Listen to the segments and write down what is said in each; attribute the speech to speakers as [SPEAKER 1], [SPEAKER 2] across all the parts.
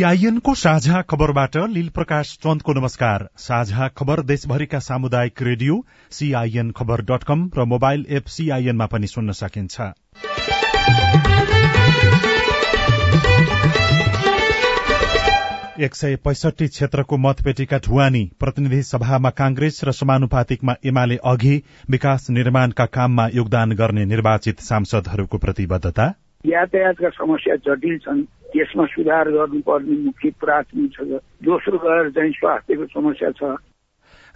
[SPEAKER 1] सीआईएनको साझा खबरबाट लील प्रकाश चन्दको नमस्कार। साझा खबर देशभरिका सामुदायिक radio CIN Khabar dot com र मोबाइल एप सीआईएनमा पनि सुन्न सकिन्छ। एक सय पैसठी क्षेत्रको मतपेटिका ढुवानी प्रतिनिधि सभामा कांग्रेस र समानुपातिकमा एमाले अघि विकास निर्माणका काममा योगदान गर्ने निर्वाचित सांसदहरूको प्रतिबद्धता।
[SPEAKER 2] यातायातका समस्या जटिल छन्। त्यसमा सुधार गर्नुपर्ने मुख्य प्राथमिक छ दोस्रो गएर चाहिँ स्वास्थ्यको समस्या छ।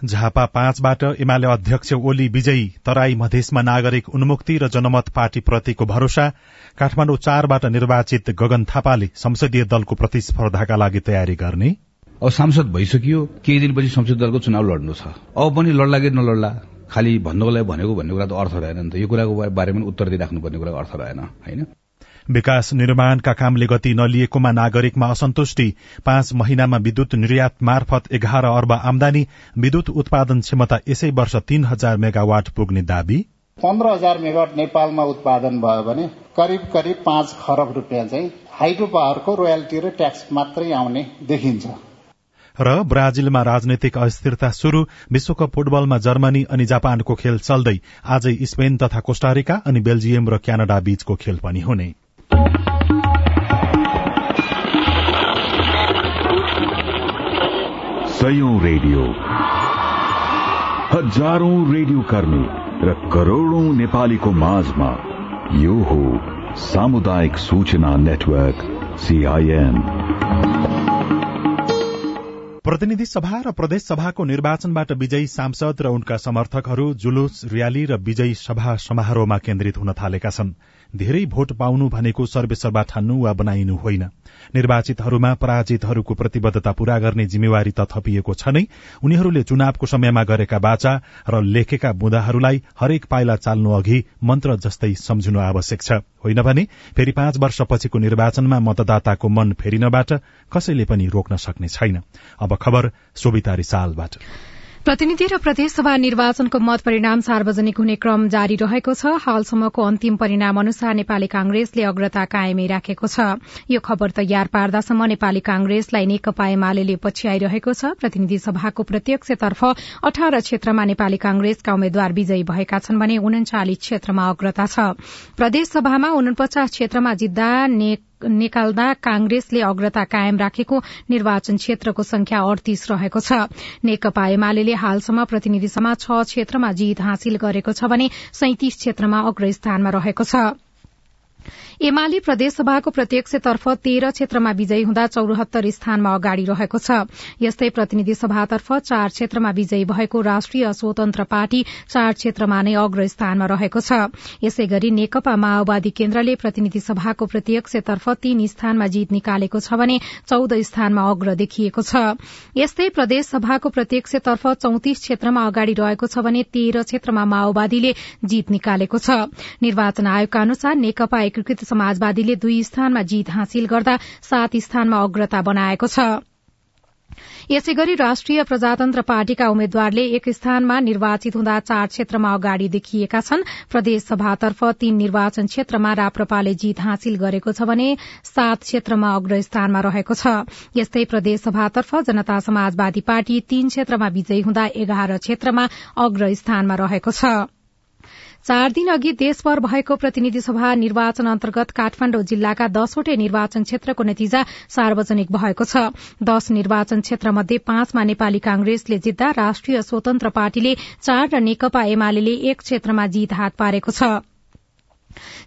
[SPEAKER 1] झापा पाँचबाट एमाले अध्यक्ष ओली विजयी तराई मधेसमा नागरिक उन्मुक्ति र जनमत पार्टी प्रतिको भरोसा काठमाडौँ चारबाट निर्वाचित गगन थापाले संसदीय दलको प्रतिस्पर्धाका लागि तयारी गर्ने।
[SPEAKER 3] अब सांसद भइसकियो केही दिनपछि संसदीय दलको चुनाव लड्नु छ। अब पनि लड्ला कि नलड्ला खालि भन्नुको लागि भनेको भन्ने कुरा त अर्थ रहेन नि त। यो कुराको बारेमा उत्तर दिइराख्नुपर्ने कुरा अर्थ रहेन होइन?
[SPEAKER 1] विकास निर्माणका कामले गति नलिएकोमा नागरिकमा असन्तुष्टि। पाँच महिनामा विद्युत निर्यात मार्फत एघार अर्ब आमदानी विद्युत उत्पादन क्षमता यसै वर्ष तीन हजार मेगावाट पुग्ने दावी।
[SPEAKER 4] पन्ध्र हजार मेगावाट नेपालमा उत्पादन भयो भने करिब करिब पाँच खरब रुपियाँ चाहिँ हाइड्रो पावरको रोयल्टी र ट्याक्स मात्रै आउने देखिन्छ।
[SPEAKER 1] र ब्राजिलमा राजनैतिक अस्थिरता शुरू विश्वकप फुटबलमा जर्मनी अनि जापानको खेल चल्दै आजै स्पेन तथा कोष्टारिका अनि बेल्जियम र क्यानाडा बीचको खेल पनि हुने।
[SPEAKER 5] सयौं रेडियो। हजारौं रेडियो कर्मी र करोड़ौं नेपालीको माझमा यो हो सामुदायिक सूचना नेटवर्क सीआईएन
[SPEAKER 1] प्रतिनिधि सभा र प्रदेश सभाको निर्वाचनबाट विजयी सांसद र उनका समर्थकहरू जुलुस र्याली र विजयी सभा समारोहमा केन्द्रित हुन थालेका छन्। धेरै भोट पाउनु भनेको सर्वेसर्वा ठान्नु वा बनाइनु होइन। निर्वाचितहरूमा पराजितहरूको प्रतिबद्धता पूरा गर्ने जिम्मेवारी त थपिएको छ नै। उनीहरूले चुनावको समयमा गरेका बाचा र लेखेका बुँदाहरूलाई हरेक पाइला चाल्नु अघि मन्त्र जस्तै सम्झनु आवश्यक छ। होइन भने फेरि पाँच वर्षपछिको निर्वाचनमा मतदाताको मन फेरिनबाट कसैले पनि रोक्न सक्ने छैन। अब खबर रिसालबाट।
[SPEAKER 6] प्रतिनिधि र प्रदेशसभा निर्वाचनको मत परिणाम सार्वजनिक हुने क्रम जारी रहेको छ। हालसम्मको अन्तिम परिणाम अनुसार नेपाली कांग्रेसले अग्रता कायमै राखेको छ। यो खबर तयार पार्दासम्म नेपाली कांग्रेसलाई नेकपा एमाले पछ्याइरहेको छ। प्रतिनिधि सभाको प्रत्यक्षतर्फ अठार क्षेत्रमा नेपाली कांग्रेसका उम्मेद्वार विजयी भएका छन् भने उन्चालिस क्षेत्रमा अग्रता छ। प्रदेशसभामा उनपचास क्षेत्रमा जित्दा निकाल्दा कांग्रेसले अग्रता कायम राखेको निर्वाचन क्षेत्रको संख्या अडतीस रहेको छ। नेकपा एमाले हालसम्म प्रतिनिधि सभा छ क्षेत्रमा जीत हासिल गरेको छ भने सैतिस क्षेत्रमा अग्रस्थानमा रहेको छ। एमाले प्रदेशसभाको प्रत्यक्षतर्फ तेह्र क्षेत्रमा विजयी हुँदा चौरात्तर स्थानमा अगाडि रहेको छ। यस्तै प्रतिनिधि सभातर्फ चार क्षेत्रमा विजयी भएको राष्ट्रिय स्वतन्त्र पार्टी चार क्षेत्रमा नै अग्र स्थानमा रहेको छ। यसै गरी नेकपा माओवादी केन्द्रले प्रतिनिधि सभाको प्रत्यक्षतर्फ तीन स्थानमा जीत निकालेको छ भने चौध स्थानमा अग्र देखिएको छ। यस्तै प्रदेशसभाको प्रत्यक्षतर्फ चौतिस क्षेत्रमा अगाडि रहेको छ भने तेह्र क्षेत्रमा माओवादीले जीत निकालेको छ। निर्वाचन आयोगका अनुसार नेकपा एकीकृत समाजवादीले दुई स्थानमा जीत हासिल गर्दा सात स्थानमा अग्रता बनाएको छ। यसै गरी राष्ट्रिय प्रजातन्त्र पार्टीका उम्मेद्वारले एक स्थानमा निर्वाचित हुँदा चार क्षेत्रमा अगाडि देखिएका छन्। प्रदेशसभातर्फ तीन निर्वाचन क्षेत्रमा राप्रपाले जीत हासिल गरेको छ भने सात क्षेत्रमा अग्र स्थानमा रहेको छ। यस्तै प्रदेशसभातर्फ जनता समाजवादी पार्टी तीन क्षेत्रमा विजयी हुँदा एघार क्षेत्रमा अग्र स्थानमा रहेको छ। चार दिन अघि देशभर भएको प्रतिनिधि सभा निर्वाचन अन्तर्गत काठमाण्डु जिल्लाका दसवटै निर्वाचन क्षेत्रको नतिजा सार्वजनिक भएको छ। दश निर्वाचन क्षेत्रमध्ये पाँचमा नेपाली कांग्रेसले जित्दा राष्ट्रिय स्वतन्त्र पार्टीले चार र नेकपा एमाले एक क्षेत्रमा जीत हात पारेको छ।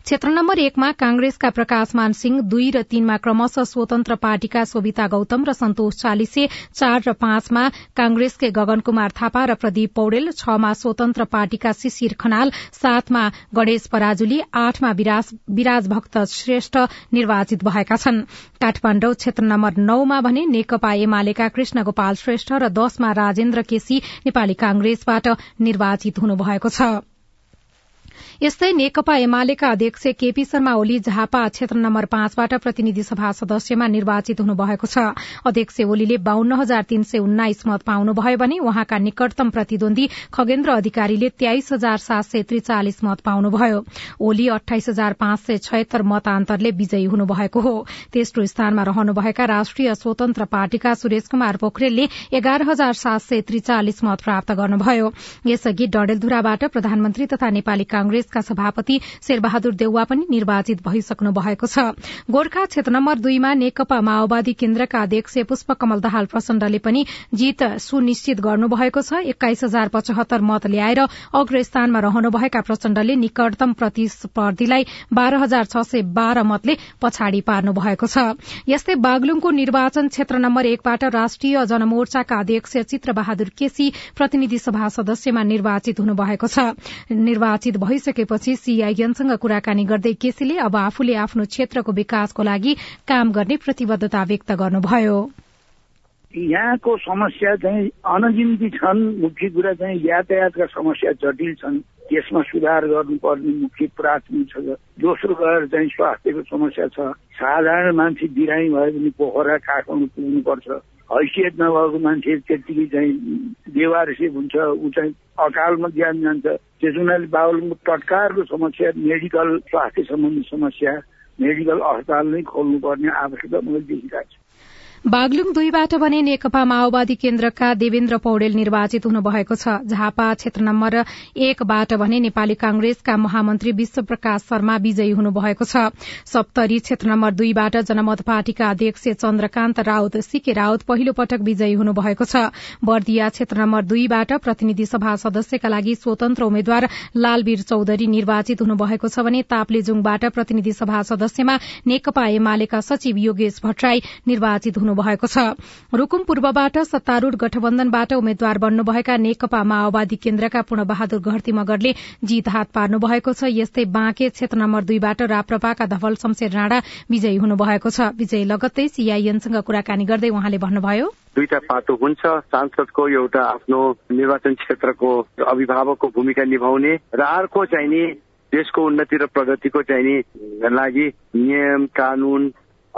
[SPEAKER 6] क्षेत्र नम्बर एकमा कांग्रेसका प्रकाशमान सिंह दुई र तीनमा क्रमशः स्वतन्त्र पार्टीका सोभिता गौतम र सन्तोष चालिसे चार र पाँचमा कांग्रेसकै गगन कुमार थापा र प्रदीप पौडेल छमा स्वतन्त्र पार्टीका शिशिर खनाल सातमा गणेश पराजुली आठमा विराज भक्त श्रेष्ठ निर्वाचित भएका छन्। काठमाण्डु क्षेत्र नम्बर नौमा भने नेकपा एमालेका कृष्ण गोपाल श्रेष्ठ र दशमा राजेन्द्र केसी नेपाली कांग्रेसबाट निर्वाचित हुनुभएको छ। यस्तै नेकपा एमालेका अध्यक्ष केपी शर्मा ओली झापा क्षेत्र नम्बर पाँचबाट प्रतिनिधि सभा सदस्यमा निर्वाचित हुनुभएको छ। अध्यक्ष ओलीले बाहन्न हजार तीन सय उन्नाइस मत पाउनुभयो भने उहाँका निकटतम प्रतिद्वन्दी खगेन्द्र अधिकारीले तेइस हजार सात सय त्रिचालिस मत पाउनुभयो। ओली अठाइस हजार पाँच सय छयत्तर मतान्तरले विजयी हुनुभएको हो। तेस्रो स्थानमा रहनुभएका राष्ट्रिय स्वतन्त्र पार्टीका सुरेश कुमार पोखरेलले एघार हजार सात सय त्रिचालिस मत प्राप्त गर्नुभयो। यसअघि डडेलधुराबाट प्रधानमन्त्री तथा नेपाली कांग्रेसका सभापति शेरबहादुर देउवा पनि निर्वाचित भइसक्नु भएको छ। गोर्खा क्षेत्र नम्बर दुईमा नेकपा माओवादी केन्द्रका अध्यक्ष पुष्पकमल दाहाल प्रचण्डले पनि जीत सुनिश्चित गर्नुभएको छ। एक्काइस हजार पचहत्तर मत ल्याएर अग्र स्थानमा रहनुभएका प्रचण्डले निकटतम प्रतिस्पर्धीलाई बाह्र हजार छ सय बाह्र मतले पछाडि पार्नु भएको छ। यस्तै बागलुङको निर्वाचन क्षेत्र नम्बर एकबाट राष्ट्रिय जनमोर्चाका अध्यक्ष चित्र बहादुर केसी प्रतिनिधि सभा सदस्यमा निर्वाचित हुनुभएको छ। निर्वाचित सकेपछि सीआईएनसँग कुराकानी गर्दै केसीले अब आफूले आफ्नो क्षेत्रको विकासको लागि काम गर्ने प्रतिबद्धता व्यक्त गर्नुभयो।
[SPEAKER 2] यहाँको समस्या चाहिँ अनगिन्ती छन्। मुख्य कुरा चाहिँ यातायातका समस्या जटिल छन्। त्यसमा सुधार गर्नुपर्ने मुख्य प्राथमिक छ। दोस्रो गएर चाहिँ स्वास्थ्यको समस्या छ। साधारण मान्छे बिरामी भयो भने पोखरा काठमाडौँ पुग्नुपर्छ। हैसियत नभएको मान्छे त्यत्तिकै चाहिँ बेवारसी हुन्छ। ऊ चाहिँ अकालमा ज्यान जान्छ। त्यस हुनाले बाबुलको तत्कारको समस्या मेडिकल स्वास्थ्य सम्बन्धी समस्या मेडिकल अस्पताल नै खोल्नुपर्ने आवश्यकता मैले देखिरहेको छु।
[SPEAKER 6] बागलुङ दुईबाट भने नेकपा माओवादी केन्द्रका देवेन्द्र पौडेल निर्वाचित हुनुभएको छ झापा क्षेत्र नम्बर एकबाट भने नेपाली कांग्रेसका महामन्त्री विश्व प्रकाश शर्मा विजयी हुनुभएको छ। सप्तरी क्षेत्र नम्बर दुईबाट जनमत पार्टीका अध्यक्ष चन्द्रकान्त राउत सीके राउत पहिलो पटक विजयी हुनुभएको छ। बर्दिया क्षेत्र नम्बर दुईबाट प्रतिनिधि सभा सदस्यका लागि स्वतन्त्र उम्मेद्वार लालवीर चौधरी निर्वाचित हुनुभएको छ भने ताप्लेजुङबाट प्रतिनिधि सभा सदस्यमा नेकपा एमालेका सचिव योगेश भट्टराई निर्वाचित हुनुभएको छ। रूकुम पूर्वबाट सत्तारूढ़ गठबन्धनबाट उम्मेद्वार बन्नुभएका नेकपा माओवादी केन्द्रका पूर्ण बहादुर घरती मगरले जीत हात पार्नु भएको छ। यस्तै बाँके क्षेत्र नम्बर दुईबाट राप्रपाका धवल शमशेर राणा विजयी हुनुभएको छ। विजय लगत्तै सीआईएनसँग कुराकानी गर्दै उहाँले भन्नुभयो।
[SPEAKER 7] दुईटा पाटो हुन्छ। सांसदको एउटा आफ्नो निर्वाचन क्षेत्रको अभिभावकको भूमिका निभाउने र अर्को चाहिँ नि देशको उन्नति र प्रगतिको चाहिँ नि लागि नियम कानून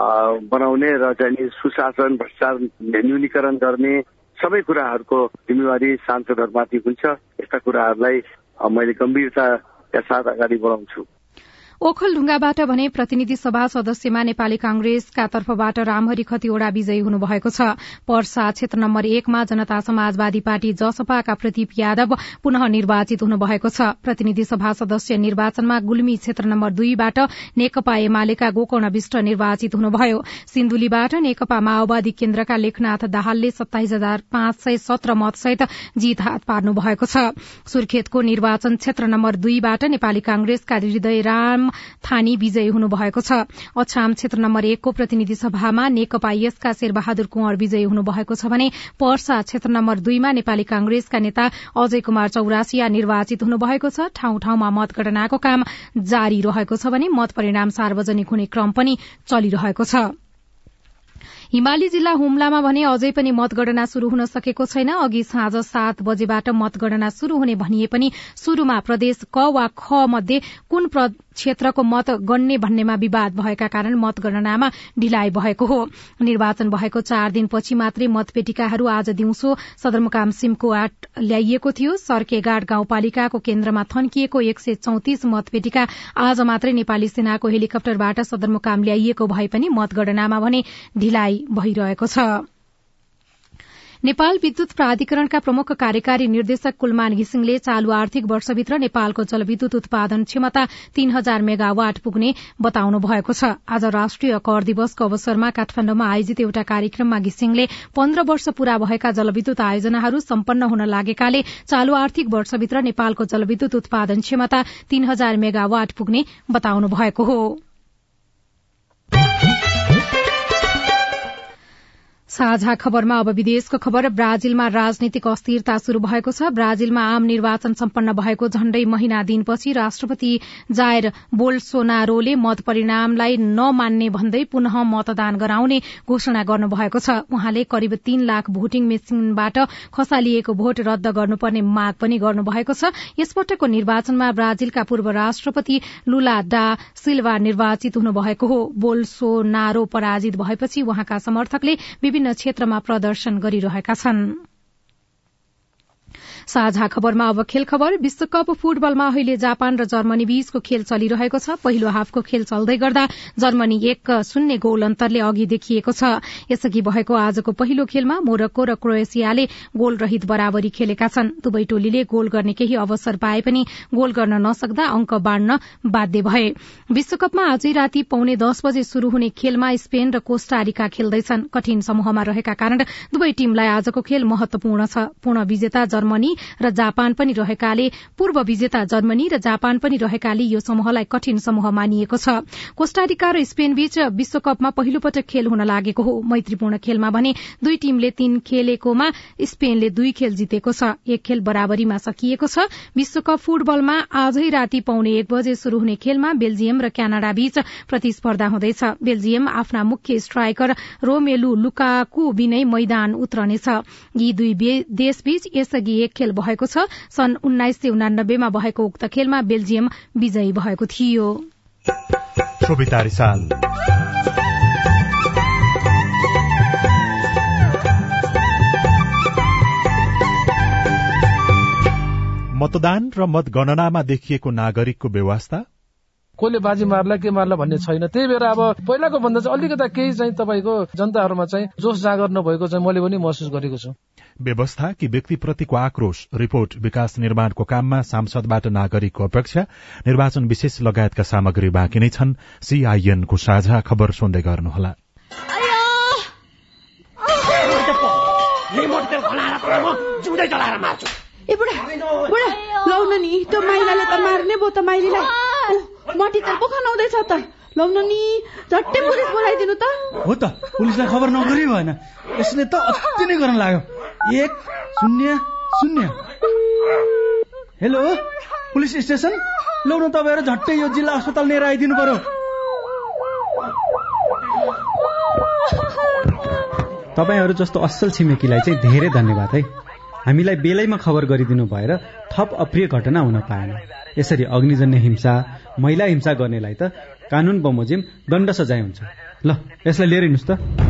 [SPEAKER 7] बनाउने र चाहिँ सुशासन भ्रष्टाचार न्यूनीकरण गर्ने सबै कुराहरूको जिम्मेवारी सांसदहरूमाथि हुन्छ। यस्ता कुराहरूलाई मैले गम्भीरताका साथ अगाडि बढाउँछु।
[SPEAKER 6] ओखलढुङ्गाबाट भने प्रतिनिधि सभा सदस्यमा नेपाली कांग्रेसका तर्फबाट रामहरि खतिवड़ा विजयी हुनुभएको छ। पर्सा क्षेत्र नम्बर एकमा जनता समाजवादी पार्टी जसपाका प्रदीप यादव पुनः निर्वाचित हुनुभएको छ। प्रतिनिधि सभा सदस्य निर्वाचनमा गुल्मी क्षेत्र नम्बर दुईबाट नेकपा एमालेका गोकर्ण विष्ट निर्वाचित हुनुभयो। सिन्धुलीबाट नेकपा माओवादी केन्द्रका लेखनाथ दाहालले सत्ताइस हजार पाँच सय सत्र मतसहित जीत हात पार्नु भएको छ। सुर्खेतको निर्वाचन क्षेत्र नम्बर दुईबाट नेपाली कांग्रेसका हृदय राम थानी विजयी हुनुभएको छ। अछाम क्षेत्र नम्बर एकको प्रतिनिधि सभामा नेकपा यसका शेरबहादुर कुंवर विजयी हुनुभएको छ भने पर्सा क्षेत्र नम्बर दुईमा नेपाली कांग्रेसका नेता अजय कुमार चौरासिया निर्वाचित हुनुभएको छ। ठाउँ ठाउँमा मतगणनाको काम जारी रहेको छ भने मत परिणाम सार्वजनिक हुने क्रम पनि चलिरहेको छ। हिमाली जिल्ला हुम्लामा भने अझै पनि मतगणना शुरू हुन सकेको छैन। अघि साँझ सात बजेबाट मतगणना शुरू हुने भनिए पनि शुरूमा प्रदेश क वा ख मध्ये कुन क्षेत्रको मत गण्ने भन्नेमा विवाद भएका कारण मतगणनामा ढिलाइ भएको हो। निर्वाचन भएको चार दिनपछि मात्रै मतपेटिकाहरू आज दिउँसो सदरमुकाम सिमकोआट ल्याइएको थियो। सर्केगाड गाउँपालिकाको केन्द्रमा थन्किएको एक सय चौतिस मतपेटिका आज मात्रै नेपाली सेनाको हेलिकप्टरबाट सदरमुकाम ल्याइएको भए पनि मतगणनामा भने ढिलाइ भइरहेको छ। नेपाल विद्युत प्राधिकरणका प्रमुख कार्यकारी निर्देशक कुलमान घिसिङले चालू आर्थिक वर्षभित्र नेपालको जलविद्युत उत्पादन क्षमता तीन हजार मेगावाट पुग्ने बताउनु भएको छ। आज राष्ट्रिय कर दिवसको अवसरमा काठमाण्डुमा आयोजित एउटा कार्यक्रममा घिसिङले पन्ध्र वर्ष पूरा भएका जलविद्युत आयोजनाहरू सम्पन्न हुन लागेकाले चालू आर्थिक वर्षभित्र नेपालको जलविद्युत उत्पादन क्षमता तीन हजार मेगावाट पुग्ने बताउनु भएको हो। साझा खबरमा अब विदेशको खबर। ब्राजिलमा राजनीतिक अस्थिरता शुरू भएको छ। ब्राजिलमा आम निर्वाचन सम्पन्न भएको झण्डै महिना दिनपछि राष्ट्रपति जायर बोल्सोनारोले मत परिणामलाई नमान्ने भन्दै पुनः मतदान गराउने घोषणा गर्नुभएको छ। उहाँले करिब तीन लाख भोटिङ मेसिनबाट खसालिएको भोट रद्द गर्नुपर्ने माग पनि गर्नुभएको छ। यसपटकको निर्वाचनमा ब्राजिलका पूर्व राष्ट्रपति लुला डा सिल्वा निर्वाचित हुनुभएको हो। बोल्सोनारो पराजित भएपछि उहाँका समर्थकले विभिन्न क्षेत्रमा प्रदर्शन गरिरहेका छन्। साझा खबरमा अब खेल खबर। विश्वकप फुटबलमा अहिले जापान र जर्मनी बीचको खेल चलिरहेको छ। पहिलो हाफको खेल चल्दै गर्दा जर्मनी एक शून्य गोल अन्तरले अघि देखिएको छ। यसअघि भएको आजको पहिलो खेलमा मोरक्को र क्रोएसियाले गोल रहित बराबरी खेलेका छन्। दुवै टोलीले गोल गर्ने केही अवसर पाए पनि गोल गर्न नसक्दा अंक बाँड्न बाध्य भए। विश्वकपमा आजै राति पौने दस बजे शुरू हुने खेलमा स्पेन र कोष्टारिका खेल्दैछन्। कठिन समूहमा रहेका कारण दुवै टीमलाई आजको खेल महत्वपूर्ण छ। पूर्ण विजेता जर्मनी र जापान पनि रहेकाले पूर्व विजेता जर्मनी र जापान पनि रहेकाले यो समूहलाई कठिन समूह मानिएको छ। कोष्टारिका र स्पेन बीच विश्वकपमा पहिलो पटक खेल हुन लागेको हो। मैत्रीपूर्ण खेलमा भने दुई टीमले तीन खेलेकोमा स्पेनले दुई खेल जितेको छ। एक खेल बराबरीमा सकिएको छ। विश्वकप फुटबलमा आजै राति पौने एक बजे शुरू हुने खेलमा बेल्जियम र क्यानाडा बीच प्रतिस्पर्धा हुँदैछ। बेल्जियम आफ्ना मुख्य स्ट्राइकर रोमेलु लुकाकु बिनै मैदान उत्रनेछ। यी दुई देशबीच यसअघि एक खेल भएको छ। सन् उन्नाइस सय उनानब्बेमा भएको उक्त खेलमा बेल्जियम विजयी भएको थियो।
[SPEAKER 1] मतदान र मतगणनामा देखिएको नागरिकको व्यवस्था
[SPEAKER 8] कसले बाजी मार्ला के मार्ला भन्ने छैन। त्यही भएर अब पहिलाको भन्दा चाहिँ अलिकता केही चाहिँ तपाईँको जनताहरूमा चाहिँ जोस जागर नभएको चाहिँ मैले पनि महसुस गरेको छु।
[SPEAKER 1] व्यवस्था कि व्यक्तिप्रतिको आक्रोश? रिपोर्ट विकास निर्माणको काममा सांसदबाट नागरिकको अपेक्षा निर्वाचन विशेष लगायतका सामग्री बाँकी नै छन्। सीआईएनको साझा खबर सुन्दै गर्नुहोला।
[SPEAKER 9] नि त्यो माइलाले त मार्ने भयो त माइलीलाई। मटी त पो खनाउँदैछ त। लौन नि झट्टै पुलिस बोलाइदिनु त।
[SPEAKER 10] हो त पुलिसलाई खबर नगरी भएन यसले त अति नै गर्न लाग्यो। एक शून्य शून्य। Hello police station? लौ न तपाईँहरू झट्टै यो जिल्ला अस्पताल लिएर आइदिनु पर्यो।
[SPEAKER 11] तपाईँहरू जस्तो असल छिमेकीलाई चाहिँ धेरै धन्यवाद है। हामीलाई बेलैमा खबर गरिदिनु भएर थप अप्रिय घटना हुन पाएन। यसरी अग्निजन्य हिंसा महिला हिंसा गर्नेलाई त कानून बमोजिम दण्ड सजाय हुन्छ। ल यसलाई लिएर हिँड्नुहोस् त।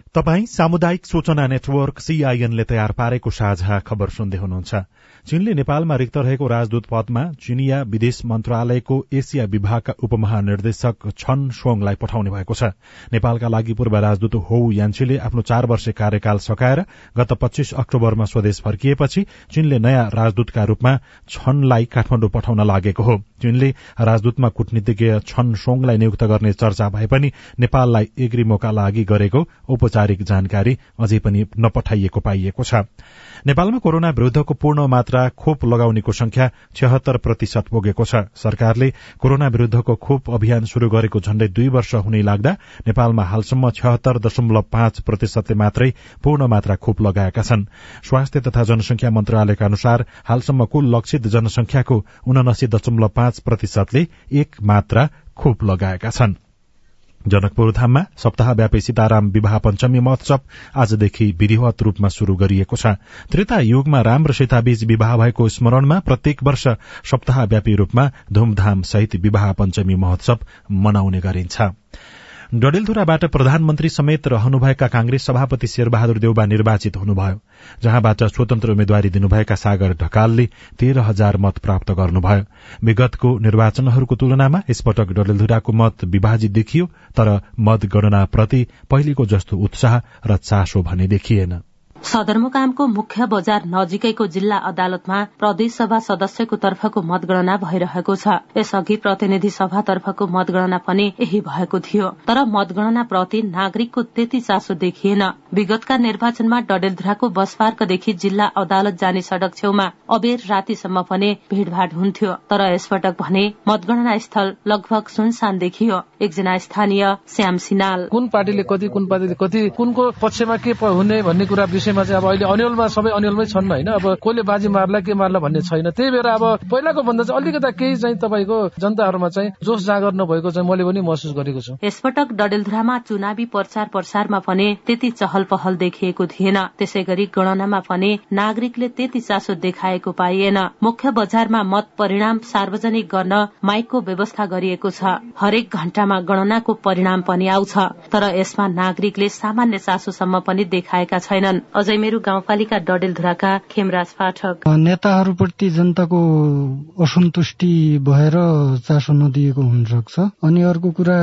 [SPEAKER 1] तपाई सामुदायिक सूचना नेटवर्क सीआईएनले तयार पारेको साझा खबर सुन्दै हुनुहुन्छ। चीनले नेपालमा रिक्त रहेको राजदूत पदमा चिनिया विदेश मन्त्रालयको एसिया विभागका उपमहानिर्देशक छन सोङलाई पठाउने भएको छ। नेपालका लागि पूर्व राजदूत हौ यान्छीले आफ्नो चार वर्ष कार्यकाल सकाएर गत पच्चीस अक्टोबरमा स्वदेश फर्किएपछि चीनले नयाँ राजदूतका रूपमा छनलाई काठमाडौँ पठाउन लागेको हो। चीनले राजदूतमा कूटनीतिज्ञ छन सोङलाई नियुक्त गर्ने चर्चा भए पनि नेपाललाई एग्रिमोका लागि गरेको औपचारिक औपचारिक जानकारी अझै पनि नपठाइएको पाइएको छ। नेपालमा कोरोना विरूद्धको पूर्ण मात्रा खोप लगाउनेको संख्या छहत्तर प्रतिशत पुगेको छ। सरकारले कोरोना विरूद्धको खोप अभियान शुरू गरेको झण्डै दुई वर्ष हुने लाग्दा नेपालमा हालसम्म छहत्तर दशमलव पाँच प्रतिशतले मात्रै पूर्ण मात्रा खोप लगाएका छन्। स्वास्थ्य तथा जनसंख्या मन्त्रालयका अनुसार हालसम्म कुल लक्षित जनसंख्याको उनासी दशमलव पाँच प्रतिशतले एक मात्रा खोप लगाएका छन्। जनकपुर धाममा सप्ताहव्यापी सीताराम विवाह पञ्चमी महोत्सव आजदेखि विधिवत रूपमा शुरू गरिएको छ। त्रेता युगमा राम र सीताबीच विवाह भएको स्मरणमा प्रत्येक वर्ष सप्ताहव्यापी रूपमा धूमधाम सहित विवाह पञ्चमी महोत्सव मनाउने गरिन्छ। डडेलधुराबाट प्रधानमन्त्री समेत रहनुभएका कांग्रेस सभापति शेरबहादुर देउबा निर्वाचित हुनुभयो जहाँबाट स्वतन्त्र उम्मेद्वारी दिनुभएका सागर ढकालले तेह्र हजार मत प्राप्त गर्नुभयो। विगतको निर्वाचनहरूको तुलनामा यसपटक डडेलधुराको मत विभाजित देखियो तर मतगणनाप्रति पहिलेको जस्तो उत्साह र चासो भने देखिएन।
[SPEAKER 12] सदरमुकामको मुख्य बजार नजिकैको जिल्ला अदालतमा प्रदेशसभा सदस्यको तर्फको मतगणना भइरहेको छ। यसअघि प्रतिनिधि सभातर्फको मतगणना पनि यही भएको थियो। तर मतगणना प्रति नागरिकको त्यति चासो देखिएन। विगतका निर्वाचनमा डडेलधुराको बसपार्कदेखि जिल्ला अदालत जाने सड़क छेउमा अबेर रातिसम्म पनि भीड़भाड़ हुन्थ्यो। तर यसपटक भने मतगणना स्थल लगभग सुनसान देखियो। एकजना स्थानीय श्याम सिनाल।
[SPEAKER 8] कुन पार्टीले कति कुन पार्टीले कति कुनको पक्षमा के हुने भन्ने कुरा विषयमा चाहिँ अब अहिले अन्यलमा सबै अन्यलमै छन् होइन। अब कसले बाजी मार्ला के मार्ला भन्ने छैन। त्यही भएर अब पहिलाको भन्दा चाहिँ अलिकता केही चाहिँ तपाईँको जनताहरूमा चाहिँ जोस जागर नभएको चाहिँ मैले पनि महसुस गरेको छु।
[SPEAKER 12] यसपटक डडेलधुरामा चुनावी प्रचार प्रसारमा पनि त्यति चहल पहल देखिएको थिएन। त्यसै गरी गणनामा पनि नागरिकले त्यति चासो देखाएको पाइएन। मुख्य बजारमा मत परिणाम सार्वजनिक गर्न माइकको व्यवस्था गरिएको छ। हरेक घण्टामा गणनाको परिणाम पनि आउँछ। तर यसमा नागरिकले सामान्य चासोसम्म पनि देखाएका छैनन्। अझै मेरो गाउँपालिका डडेलधुराका खेमराज पाठक।
[SPEAKER 13] नेताहरूप्रति जनताको असन्तुष्टि भएर चासो नदिएको हुन सक्छ अनि अर्को कुरा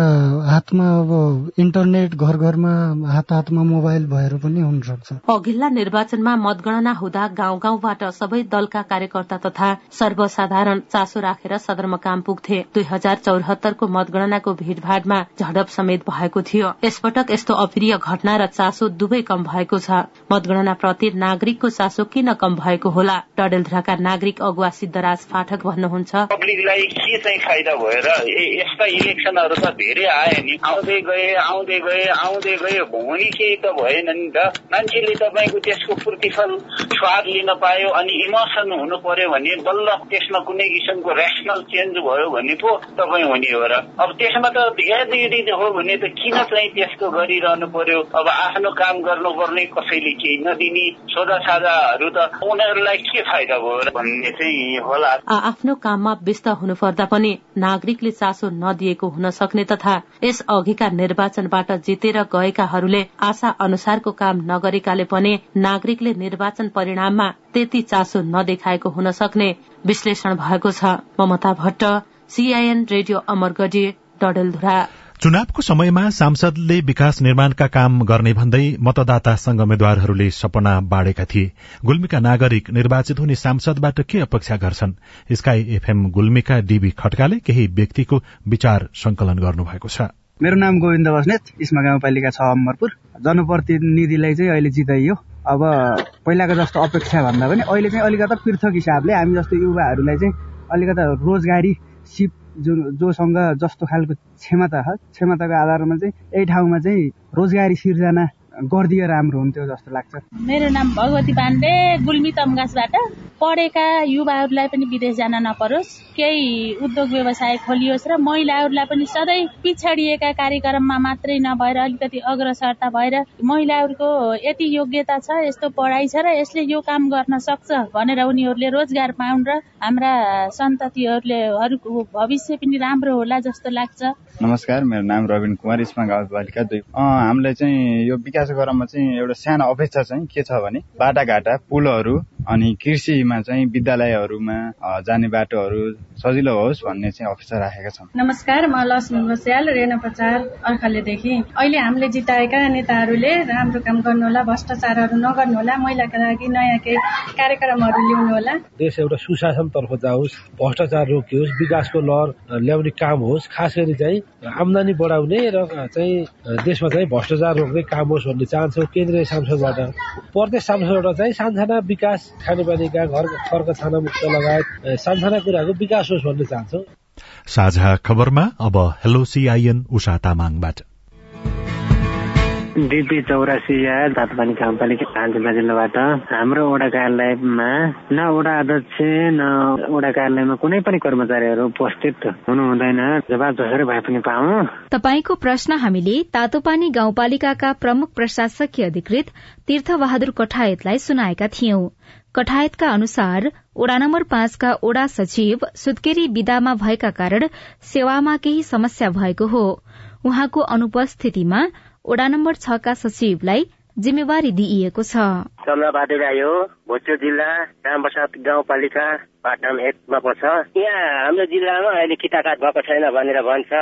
[SPEAKER 13] हातमा अब इन्टरनेट घर घरमा हात हातमा मोबाइल भएर पनि हुन सक्छ
[SPEAKER 12] अघिल्ला निर्वाचनमा मतगणना हुँदा गाउँ गाउँबाट सबै दलका कार्यकर्ता तथा सर्वसाधारण चासो राखेर सदरमुकाम पुग्थे। दुई हजार चौरात्तरको मतगणनाको भीड़भाड़मा झडप समेत भएको थियो। यसपटक यस्तो अप्रिय घटना र चासो दुवै कम भएको छ। मतगणना प्रति नागरिकको चासो किन कम भएको होला? डडेलधुराका नागरिक अगुवा सिद्धराज पाठक भन्नुहुन्छ।
[SPEAKER 14] पब्लिकलाई के चाहिँ फाइदा भएर यस्ता इलेक्सनहरू त धेरै आए नि। आउँदै गए आउँदै गए आउँदै गए हुने केही त भएन नि त। मान्छेले तपाईँको त्यसको प्रतिफल स्वाद लिन पायो अनि इमोसन हुनु पर्यो भने बल्ल त्यसमा कुनै किसिमको रेसनल चेन्ज भयो भने पो तपाईँ हुने हो र। अब त्यसमा त यदि हो भने त किन चाहिँ त्यस्तो गरिरहनु पर्यो? अब आफ्नो काम गर्नुपर्ने कसैले केही नदिने सोधा साझाहरू त उनीहरूलाई के फाइदा भयो भन्ने चाहिँ होला।
[SPEAKER 12] आफ्नो काममा व्यस्त हुनु पर्दा पनि नागरिकले चासो नदिएको हुन सक्ने तथा यस अघिका निर्वाचनबाट जितेर गएकाहरूले आशा अनुसारको काम नगरेकाले पनि नागरिकले निर्वाचन परिणाममा त्यति चासो नदेखाएको हुन सक्ने विश्लेषण भएको छ। Mamata Bhatt CIN radio Amargadhi Dadeldhura.
[SPEAKER 1] चुनावको समयमा सांसदले विकास निर्माणका काम गर्ने भन्दै मतदाता संघ उम्मेद्वारहरूले सपना बाँडेका थिए। गुल्मीका नागरिक निर्वाचित हुने सांसदबाट के अपेक्षा गर्छन्? स्काई एफएम गुल्मीका डीबी खड्काले केही व्यक्तिको विचार संकलन गर्नुभएको छ।
[SPEAKER 15] मेरो नाम गोविन्द बस्नेत इस्मा गाउँपालिका छ अमरपुर। जनप्रतिनिधिलाई चाहिँ अहिले जिताइयो अब पहिलाको जस्तो अपेक्षा भन्दा पनि अहिले चाहिँ अलिकता पृथक हिसाबले हामी जस्तो युवाहरूलाई चाहिँ अलिकता रोजगारी सिप जो जोसँग जस्तो खालको क्षमता छ क्षमताको आधारमा चाहिँ यही ठाउँमा चाहिँ रोजगारी सिर्जना गरिदिए राम्रो हुन्थ्यो जस्तो लाग्छ।
[SPEAKER 16] मेरो नाम भगवती पाण्डे गुल्मी तमगासबाट पढेका युवाहरूलाई पनि विदेश जान नपरोस्। केही उद्योग व्यवसाय खोलियोस् र महिलाहरूलाई पनि सधैँ पिछडिएका कार्यक्रममा मात्रै नभएर अलिकति अग्रसरता भएर महिलाहरूको यति योग्यता छ यस्तो पढाइ छ र यसले यो काम गर्न सक्छ भनेर उनीहरूले रोजगार पाउन् र हाम्रा सन्ततिहरूले भविष्य पनि राम्रो होला जस्तो लाग्छ।
[SPEAKER 17] नमस्कार मेरो नाम रविन कुमार इस्मा गाउँपालिका दुई। हामीलाई चाहिँ यो विकास गराउनमा चाहिँ एउटा सानो अपेक्षा चाहिँ के छ भने बाटाघाटा पुलहरू अनि कृषिमा चाहिँ विद्यालयहरूमा जाने बाटोहरू सजिलो होस् भन्ने चाहिँ अपेक्षा राखेका छौँ।
[SPEAKER 18] नमस्कार म लक्ष्मी बस्याल रेणा प्रचार अर्खालेदेखि। अहिले हामीले जिताएका नेताहरूले राम्रो काम गर्नुहोला भ्रष्टाचारहरू नगर्नुहोला महिलाका लागि नयाँ केही कार्यक्रमहरू ल्याउनु होला
[SPEAKER 8] देश एउटा सुशासनतर्फ जाओस् भ्रष्टाचार रोकियोस् विकासको लहर ल्याउने काम होस् खास गरी चाहिँ आमदानी बढाउने र चाहिँ देशमा चाहिँ भ्रष्टाचार रोक्ने काम होस् भन्ने चाहन्छौँ केन्द्रीय सांसदबाट। प्रदेश सांसदबाट चाहिँ सानसाना विकास खानेपानीका घर खर्क छाना मुक्त लगायत सानसाना कुराको विकास होस् भन्ने चाहन्छौँ।
[SPEAKER 1] साझा खबरमा अब हेलो सिआइएन उषा तामाङबाट।
[SPEAKER 19] डिपी चौरासी या तातपानी गाउँपालिका आञ्चलिक जिल्लाबाट हाम्रो वडा कार्यालयमा न वडा अध्यक्ष न वडा कार्यालयमा कुनै पनि कर्मचारीहरू उपस्थित हुनु हुँदैन। जवाब जसरी भए पनि पाऊ
[SPEAKER 20] तपाईँको प्रश्न हामीले तातोपानी गाउँपालिकाका प्रमुख प्रशासकीय अधिकृत तीर्थबहादुर कठायतलाई सुनाएका थियौं। कठायतका अनुसार ओडा नम्बर पाँचका ओडा सचिव सुत्केरी विदामा भएका कारण सेवामा केही समस्या भएको हो। उहाँको अनुपस्थितिमा ओडा नम्बर छका सचिवलाई जिम्मेवारी दिइएको छ।
[SPEAKER 21] चन्द्रबहादुर राई हो भोजपुर जिल्ला रामप्रसाद गाउँपालिका पाटन एकमा पर्छ। यहाँ हाम्रो जिल्लामा अहिले किताकाट भएको छैन भनेर भन्छ।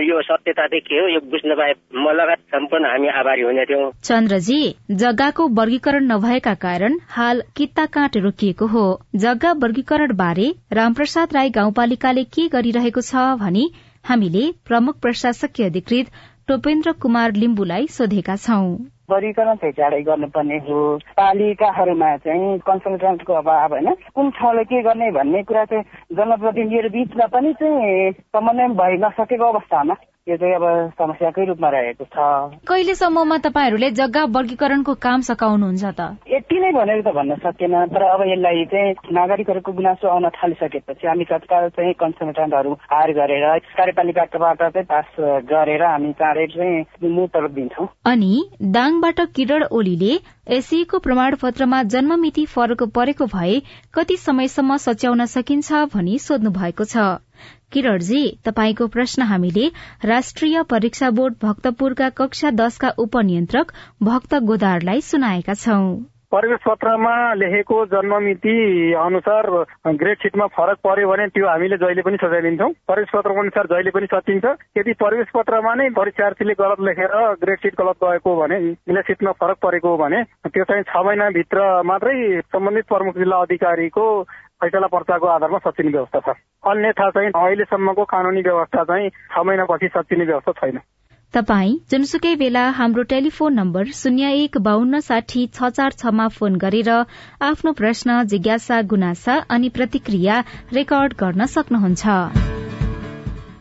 [SPEAKER 21] यो सत्यता चाहिँ के हो यो बुझ्न पाए म लगायत सम्पूर्ण हामी आभारी हुने थियौँ।
[SPEAKER 20] चन्द्रजी जग्गाको वर्गीकरण नभएका कारण हाल किता काट रोकिएको हो। जग्गा वर्गीकरण बारे रामप्रसाद राई गाउँपालिकाले के गरिरहेको छ भनी हामीले प्रमुख प्रशासकीय अधिकृत टोपेन्द्र कुमार लिम्बुलाई सोधेका छौं।
[SPEAKER 22] वर्गीकरण चाहिँ चाँडै गर्नुपर्ने हो। पालिकाहरूमा चाहिँ कन्सल्टेन्टको अभाव होइन। कुन ठाउँले के गर्ने भन्ने कुरा चाहिँ जनप्रतिनिधिहरू बिचमा पनि चाहिँ समन्वय भइ नसकेको अवस्थामा यो चाहिँ अब समस्याकै रूपमा रहेको छ।
[SPEAKER 20] कहिलेसम्ममा तपाईँहरूले जग्गा वर्गीकरणको काम सकाउनुहुन्छ त?
[SPEAKER 22] यति नै भनेर त भन्न सकेन तर अब यसलाई चाहिँ नागरिकहरूको गुनासो आउन थालिसकेपछि हामी तत्काल चाहिँ कन्सल्टेन्टहरू हायर गरेर कार्यपालिकाबाट चाहिँ पास गरेर हामी चाँडै चाहिँ मुतलब दिन्छौँ।
[SPEAKER 20] अनि दाङबाट किरण ओलीले एसीको प्रमाण पत्रमा जन्ममिति फरक परेको भए कति समयसम्म सच्याउन सकिन्छ भनी सोध्नु भएको छ। किरणजी तपाईँको प्रश्न हामीले राष्ट्रिय परीक्षा बोर्ड भक्तपुरका कक्षा दशका उपनियन्त्रक भक्त गोदारलाई सुनाएका छौं।
[SPEAKER 23] प्रवेश पत्रमा लेखेको जन्ममिति अनुसार ग्रेड सिटमा फरक पर्यो भने त्यो हामीले जहिले पनि सजाइदिन्छौँ। प्रवेश पत्र अनुसार जहिले पनि सचिन्छ यदि प्रवेश पत्रमा नै परीक्षार्थीले गलत लेखेर ग्रेड सिट गलत गएको भने ग्रेड सिटमा फरक परेको भने त्यो चाहिँ छ महिनाभित्र मात्रै सम्बन्धित प्रमुख जिल्ला अधिकारीको फैसला पर्चाको आधारमा सचिने व्यवस्था छ। अन्यथा चाहिँ अहिलेसम्मको कानूनी व्यवस्था चाहिँ छ महिनापछि सचिने व्यवस्था छैन।
[SPEAKER 20] तपाई जुनसुकै बेला हाम्रो टेलिफोन नम्बर शून्य एक बान्न साठी छ चार छमा फोन गरेर आफ्नो प्रश्न जिज्ञासा गुनासा अनि प्रतिक्रिया रेकर्ड गर्न सक्नुहुन्छ।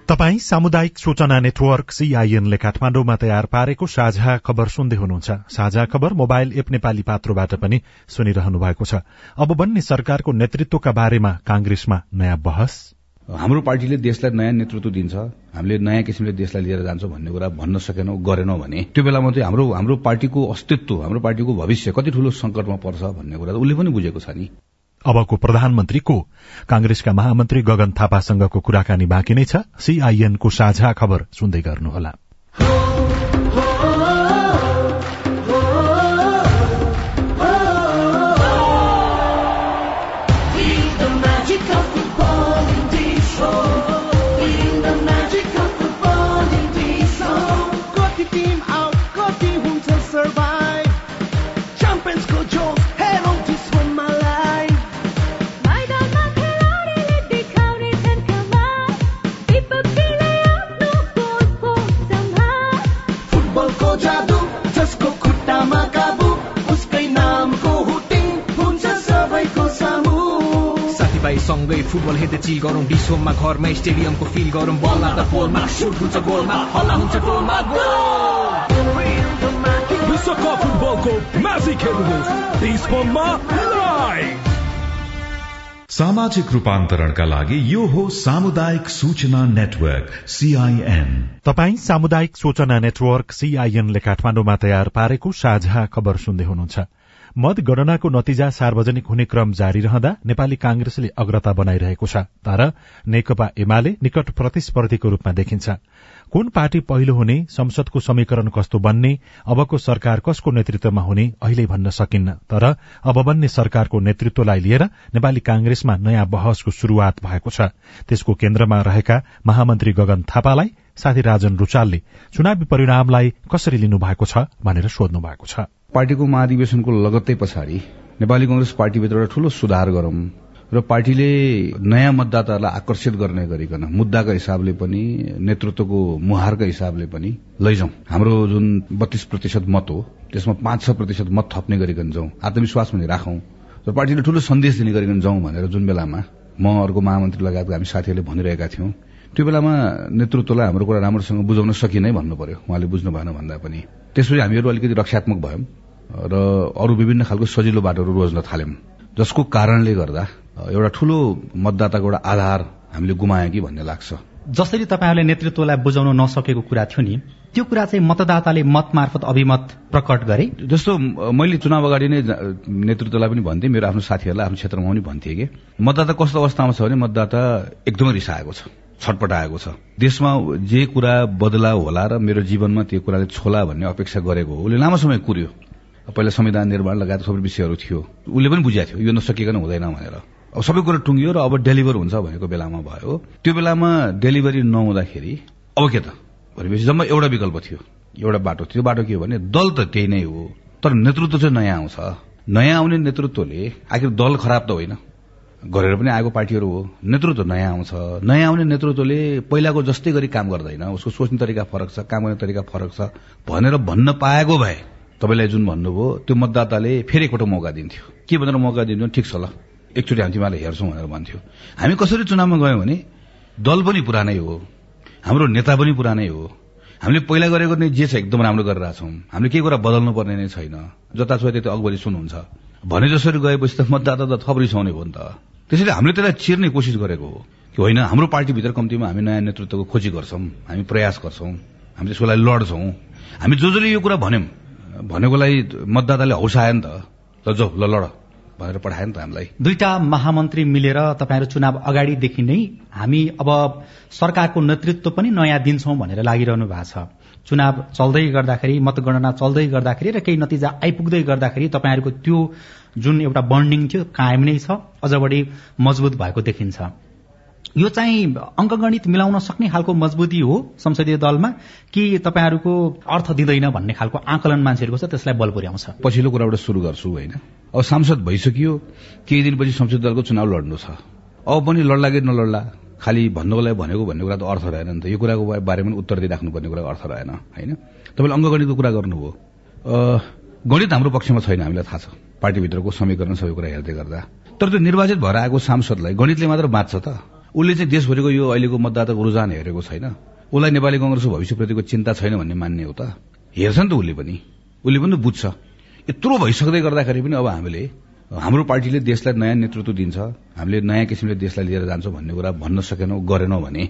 [SPEAKER 1] तपाई सामुदायिक सूचना नेटवर्क सीआईएनले काठमाण्डुमा तयार पारेको साझा खबर सुन्दै हुनुहुन्छ। साझा खबर मोबाइल एप नेपाली पात्रोबाट पनि सुनिरहनु भएको छ। अब बन्ने सरकारको नेतृत्वका बारेमा कांग्रेसमा नयाँ बहस?
[SPEAKER 3] हाम्रो पार्टीले देशलाई नयाँ नेतृत्व दिन्छ हामीले नयाँ किसिमले देशलाई लिएर जान्छौँ भन्ने कुरा भन्न सकेनौँ गरेनौँ भने त्यो बेलामा चाहिँ हाम्रो हाम्रो पार्टीको अस्तित्व हाम्रो पार्टीको भविष्य कति ठूलो संकटमा पर्छ भन्ने कुरा उसले पनि बुझेको छ नि।
[SPEAKER 1] अबको प्रधानमन्त्री को कांग्रेसका महामन्त्री गगन थापासँगको कुराकानी बाँकी नै छ। सीआईएनको साझा खबर सुन्दै गर्नुहोला।
[SPEAKER 24] सँगै फुटबल हेर्दै चिल गरौँ। डिसोममा घरमा स्टेडियमको फिल गरौँ। बल लाग्दा पोलमा सुट हुन्छ गोलमा हल्ला हुन्छ गोलमा
[SPEAKER 25] विश्वकप फुटबलको म्याजिक हेर्नुहोस्। डिसोममा लाइभ
[SPEAKER 5] सामाजिक रूपान्तरणका लागि यो हो सामुदायिक सूचना नेटवर्क सीआईएन
[SPEAKER 1] तपाई सामुदायिक सूचना नेटवर्क सीआईएनले काठमाण्डुमा तयार पारेको साझा खबर सुन्दै हुनुहुन्छ। मतगणनाको नतिजा सार्वजनिक हुने क्रम जारी रहँदा नेपाली कांग्रेसले अग्रता बनाइरहेको छ तर नेकपा एमाले निकट प्रतिस्पर्धीको रूपमा देखिन्छ। कुन पार्टी पहिलो हुने संसदको समीकरण कस्तो बन्ने अबको सरकार कसको नेतृत्वमा हुने अहिले भन्न सकिन्न। तर अब बन्ने सरकारको नेतृत्वलाई लिएर नेपाली कांग्रेसमा नयाँ बहसको शुरूआत भएको छ। त्यसको केन्द्रमा रहेका महामन्त्री गगन थापालाई साथी राजन रुचालले चुनावी परिणामलाई कसरी लिनु भएको छ भनेर सोध्नु भएको छ।
[SPEAKER 3] पार्टीको महाधिवेशनको लगत्तै पछाडि नेपाली कंग्रेस पार्टीभित्र ठूलो सुधार गरौं र पार्टीले नयाँ मतदाताहरूलाई आकर्षित गर्ने गरिकन मुद्दाको हिसाबले पनि नेतृत्वको मुहारको हिसाबले पनि लैजाउँ। हाम्रो जुन बत्तीस प्रतिशत मत हो त्यसमा पाँच छ प्रतिशत मत थप्ने गरिकन जाउँ। आत्मविश्वास पनि राखौँ र पार्टीले ठूलो सन्देश दिने गरिकन जाउँ भनेर जुन बेलामा म अर्को महामन्त्री लगायतका हामी साथीहरूले भनिरहेका थियौं त्यो बेलामा नेतृत्वलाई हाम्रो कुरा राम्रोसँग बुझाउन सकिनै भन्नु पर्यो। उहाँले बुझ्नु भएन भन्दा पनि। त्यसपछि हामीहरू अलिकति रक्षात्मक भयौं। र अरू विभिन्न खालको सजिलो बाटोहरू रोज्न थाल्यौं जसको कारणले गर्दा एउटा ठूलो मतदाताको एउटा आधार हामीले गुमायौं कि भन्ने लाग्छ।
[SPEAKER 26] जसरी तपाईँहरूले नेतृत्वलाई बुझाउन नसकेको कुरा थियो नि त्यो कुरा चाहिँ मतदाताले मत मार्फत अभिमत प्रकट गरे?
[SPEAKER 3] जस्तो मैले चुनाव अगाडि नै नेतृत्वलाई पनि भन्थेँ मेरो आफ्नो साथीहरूलाई आफ्नो क्षेत्रमा पनि भन्थे कि मतदाता कस्तो अवस्थामा छ भने मतदाता एकदमै रिसाएको छ छटपटाएको छ। देशमा जे कुरा बदला होला र मेरो जीवनमा त्यो कुराले छोला भन्ने अपेक्षा गरेको हो उसले लामो समय कुर्यो। पहिला संविधान निर्माण लगायत सबै विषयहरू थियो। उसले पनि बुझाएको थियो यो नसकिकन हुँदैन भनेर। अब सबै कुरा टुङ्गियो र अब डेलिभर हुन्छ भनेको बेलामा भयो। त्यो बेलामा डेलिभरी नहुँदाखेरि अब के त? भनेपछि जम्मा एउटा विकल्प थियो। एउटा बाटो त्यो बाटो के हो भने दल त त्यही नै हो तर नेतृत्व चाहिँ नयाँ आउँछ। नयाँ आउने नेतृत्वले आखिर दल खराब त होइन। गरेर पनि आएको पार्टीहरू हो। नेतृत्व नयाँ आउँछ। नयाँ आउने नेतृत्वले पहिलाको जस्तै गरी काम गर्दैन। उसको सोच्ने तरिका फरक छ काम गर्ने तरिका फरक छ। भनेर भन्न पाएको भए तपाईँलाई जुन भन्नुभयो त्यो मतदाताले फेरि एकपल्ट मौका दिन्थ्यो। के भनेर मौका दिन्थ्यो? ठिक छ ल एकचोटि हामी तिमीलाई हेर्छौँ भनेर भन्थ्यो। हामी कसरी चुनावमा गयौँ भने दल पनि पुरानै हो हाम्रो नेता पनि पुरानै हो। हामीले पहिला गरेको नै जे छ एकदम राम्रो गरेर छौँ। हामीले केही कुरा बदल्नु पर्ने नै छैन। जतासुकै त्यति अगबरी सुन्नुहुन्छ। भने जसरी गएपछि त मतदाता त थप रिसाउने हो नि त। त्यसैले हामीले त्यसलाई चिर्ने कोसिस गरेको हो कि होइन हाम्रो पार्टीभित्र कम्तीमा हामी नयाँ नेतृत्वको खोजी गर्छौँ हामी प्रयास गर्छौँ हामी त्यसको लागि लड्छौँ। हामी जो जसले यो कुरा भन्यौँ भनेकोलाई मतदाताले हौसायो नि त। ल जाउ ल लड भनेर पठायो नि त हामीलाई।
[SPEAKER 26] दुईटा महामन्त्री मिलेर तपाईँहरू चुनाव अगाडिदेखि नै हामी अब सरकारको नेतृत्व पनि नयाँ दिन्छौं भनेर लागिरहनु भएको छ। चुनाव चल्दै गर्दाखेरि मतगणना चल्दै गर्दाखेरि र केही नतिजा आइपुग्दै गर्दाखेरि तपाईँहरूको त्यो जुन एउटा बन्डिङ थियो कायम नै छ अझ बढी मजबुत भएको देखिन्छ। यो चाहिँ अङ्कगणित मिलाउन सक्ने खालको मजबुती हो संसदीय दलमा कि तपाईँहरूको अर्थ दिँदैन भन्ने खालको आकलन मान्छेहरूको छ त्यसलाई बल पुर्याउँछ।
[SPEAKER 3] पछिल्लो कुराबाट सुरु गर्छु होइन? अब सांसद भइसकियो केही दिनपछि संसदीय दलको चुनाव लड्नु छ। अब पनि लड्ला कि नलड्ला खालि भन्नुको लागि भनेको भन्ने कुरा त अर्थ रहेन नि त। यो कुराको बारेमा उत्तर दिइराख्नुपर्ने कुरा अर्थ रहेन होइन? तपाईँले अङ्कगणितको कुरा गर्नुभयो। गणित हाम्रो पक्षमा छैन हामीलाई थाहा छ। पार्टीभित्रको समीकरण सबै कुरा हेर्दै गर्दा। तर त्यो निर्वाचित भएर आएको सांसदलाई गणितले मात्र बाँच्छ त। उसले चाहिँ देशभरिको यो अहिलेको मतदाताको रुझान हेरेको छैन। उसलाई नेपाली कंग्रेसको भविष्यप्रतिको चिन्ता छैन भन्ने मान्ने हो त। हेर्छ नि त उसले पनि। उसले पनि बुझ्छ। यत्रो भइसक्दै गर्दाखेरि पनि अब हामीले हाम्रो पार्टीले देशलाई नयाँ नेतृत्व दिन्छ। हामीले नयाँ किसिमले देशलाई लिएर जान्छौँ भन्ने कुरा भन्न सकेनौँ गरेनौँ भने।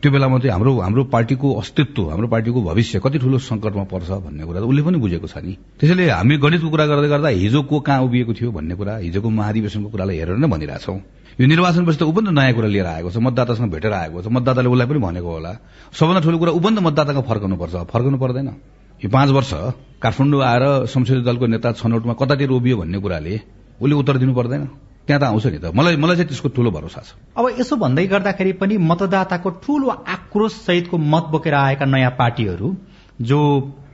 [SPEAKER 3] त्यो बेलामा चाहिँ हाम्रो हाम्रो पार्टीको अस्तित्व हाम्रो पार्टीको भविष्य कति ठूलो संकटमा पर्छ भन्ने कुरा उसले पनि बुझेको छ नि। त्यसैले हामी गणितको कुरा गर्दै गर्दा हिजो को कहाँ उभिएको थियो भन्ने कुरा हिजोको महाधिवेशनको कुरालाई हेरेर नै भनिरहेछौँ यो निर्वाचनपछि त पनि नयाँ कुरा लिएर आएको छ मतदातासँग भेटेर आएको छ। मतदाताले उसलाई पनि भनेको होला। सबभन्दा ठूलो कुरा त मतदाताको फर्काउनु पर्छ फर्काउनु पर्दैन। यो पाँच वर्ष काठमाडौँ आएर संसदीय दलको नेता छनौटमा कतातिर उभियो भन्ने कुराले उसले उत्तर दिनु पर्दैन। त्यहाँ त आउँछ नि त। मलाई मलाई चाहिँ त्यसको ठूलो भरोसा छ।
[SPEAKER 26] अब यसो भन्दै गर्दाखेरि पनि मतदाताको ठूलो आक्रोश सहितको मत बोकेर आएका नयाँ पार्टीहरू जो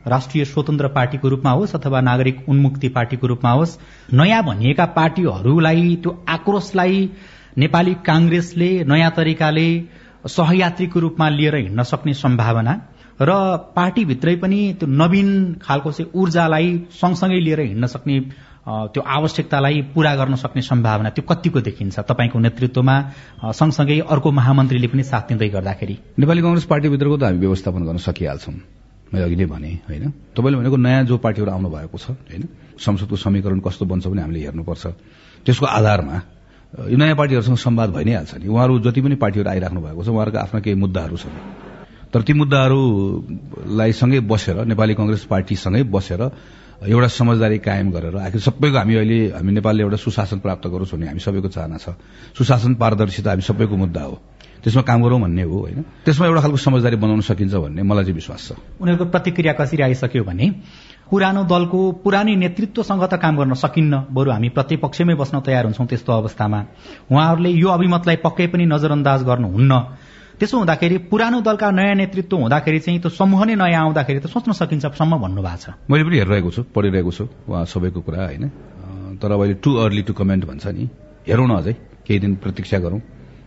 [SPEAKER 26] राष्ट्रिय स्वतन्त्र पार्टीको रूपमा होस् अथवा नागरिक उन्मुक्ति पार्टीको रूपमा होस् नयाँ भनिएका पार्टीहरूलाई त्यो आक्रोशलाई नेपाली कांग्रेसले नयाँ तरिकाले सहयात्रीको रूपमा लिएर हिँड्न सक्ने सम्भावना र पार्टीभित्रै पनि त्यो नवीन खालको चाहिँ ऊर्जालाई सँगसँगै लिएर हिँड्न सक्ने त्यो आवश्यकतालाई पूरा गर्न सक्ने सम्भावना त्यो कतिको देखिन्छ तपाईँको नेतृत्वमा? सँगसँगै अर्को महामन्त्रीले पनि साथ दिँदै गर्दाखेरि।
[SPEAKER 3] नेपाली कंग्रेस पार्टीभित्रको त हामी व्यवस्थापन गर्न सकिहाल्छौँ। मैले अघि नै भने होइन? तपाईँले भनेको नयाँ जो पार्टीहरू आउनु भएको छ होइन? संसदको समीकरण कस्तो बन्छ भने हामीले हेर्नुपर्छ। त्यसको आधारमा यो नयाँ पार्टीहरूसँग सम्वाद भइ नै। हाल्छ नि उहाँहरू जति पनि पार्टीहरू आइराख्नु भएको छ उहाँहरूको आफ्ना केही मुद्दाहरू छन्। तर ती मुद्दाहरूलाई सँगै बसेर नेपाली कंग्रेस पार्टीसँगै बसेर एउटा समझदारी कायम गरेर आखिर सबैको हामी अहिले हामी नेपालले एउटा सुशासन प्राप्त गरोस् भन्ने हामी सबैको चाहना छ। सुशासन पारदर्शिता हामी सबैको मुद्दा हो। त्यसमा काम गरौँ भन्ने हो होइन? त्यसमा एउटा खालको समझदारी बनाउन सकिन्छ भन्ने मलाई चाहिँ विश्वास छ।
[SPEAKER 26] उनीहरूको प्रतिक्रिया कसरी आइसक्यो भने पुरानो दलको पुरानै नेतृत्वसँग त काम गर्न सकिन्न। बरु हामी प्रतिपक्षमै बस्न तयार हुन्छौं त्यस्तो अवस्थामा। उहाँहरूले यो अभिमतलाई पक्कै पनि नजरअन्दाज गर्नुहुन्न। त्यसो हुँदाखेरि पुरानो दलका नयाँ नेतृत्व हुँदाखेरि चाहिँ त्यो समूह नै नयाँ आउँदाखेरि त सोच्न सकिन्छ सम्म भन्नु भएको छ।
[SPEAKER 3] मैले पनि हेरिरहेको छु पढिरहेको छु उहाँ सबैको कुरा होइन। तर अहिले टु अर्ली टु कमेन्ट भन्छ नि। हेरौँ न अझै केही दिन प्रतीक्षा गरौँ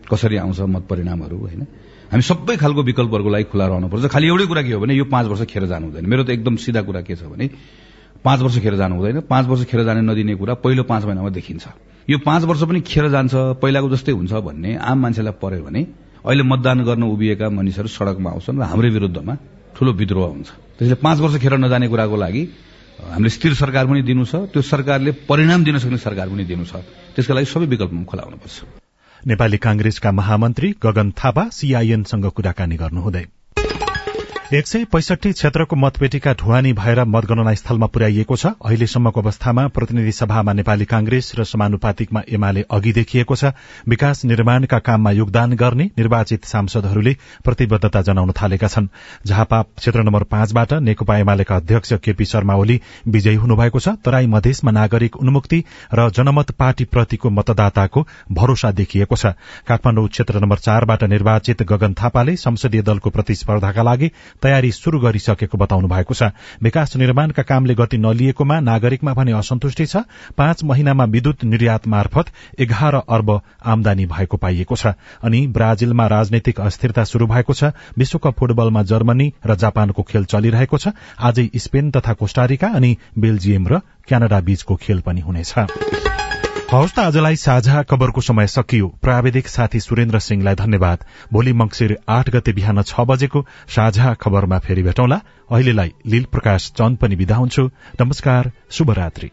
[SPEAKER 3] कसरी आउँछ मत परिणामहरू होइन। हामी सबै खालको विकल्पहरूको लागि खुला रहनुपर्छ। खालि एउटै कुरा के हो भने यो पाँच वर्ष खेर जानु हुँदैन। मेरो त एकदम सिधा कुरा के छ भने पाँच वर्ष खेर जानु हुँदैन। पाँच वर्ष खेर जाने नदिने कुरा पहिलो पाँच महिनामा देखिन्छ। यो पाँच वर्ष पनि खेर जान्छ पहिलाको जस्तै हुन्छ भन्ने आम मान्छेलाई पर्यो भने अहिले मतदान गर्न उभिएका मानिसहरू सड़कमा आउँछन् र हाम्रै विरुद्धमा ठूलो विद्रोह हुन्छ। त्यसले पाँच वर्ष खेर नजाने कुराको लागि हामीले स्थिर सरकार पनि दिनु छ। त्यो सरकारले परिणाम दिन सक्ने सरकार पनि दिनु छ। त्यसका लागि सबै विकल्पमा खुला हुनुपर्छ
[SPEAKER 1] नेपाली कांग्रेसका महामन्त्री गगन थापा सीआईएनसँग कुराकानी गर्नुहुँदै। एक सय पैसठी क्षेत्रको मतपेटिका ढुवानी भएर मतगणना स्थलमा पुर्याइएको छ। अहिलेसम्मको अवस्थामा प्रतिनिधि सभामा नेपाली कांग्रेस र समानुपातिकमा एमाले अघि देखिएको छ। विकास निर्माणका काममा योगदान गर्ने निर्वाचित सांसदहरूले प्रतिबद्धता जनाउन थालेका छन्। झापा क्षेत्र नम्बर पाँचबाट नेकपा एमालेका अध्यक्ष केपी शर्मा ओली विजयी हुनुभएको छ। तराई मधेसमा नागरिक उन्मुक्ति र जनमत पार्टीप्रतिको मतदाताको भरोसा देखिएको छ। काठमाडौँ क्षेत्र नम्बर चारबाट निर्वाचित गगन थापाले संसदीय दलको प्रतिस्पर्धाका लागि तयारी शुरू गरिसकेको बताउनु भएको छ। विकास निर्माणका कामले गति नलिएकोमा नागरिकमा भने असन्तुष्टि छ। पाँच महिनामा विद्युत निर्यात मार्फत एघार अर्ब आमदानी भएको पाइएको छ। अनि ब्राजिलमा राजनैतिक अस्थिरता शुरू भएको छ। विश्वकप फुटबलमा जर्मनी र जापानको खेल चलिरहेको छ। आजै स्पेन तथा कोष्टारिका अनि बेल्जियम र क्यानाडा बीचको खेल पनि हुनेछ। हवस् त आजलाई साझा खबरको समय सकियो। प्राविधिक साथी सुरेन्द्र सिंहलाई धन्यवाद। भोलि मंगिर आठ गते बिहान छ बजेको साझा खबरमा फेरि भेटौँला। अहिलेलाई लील प्रकाश चन्द पनि विदा हुन्छु। नमस्कार शुभरात्री।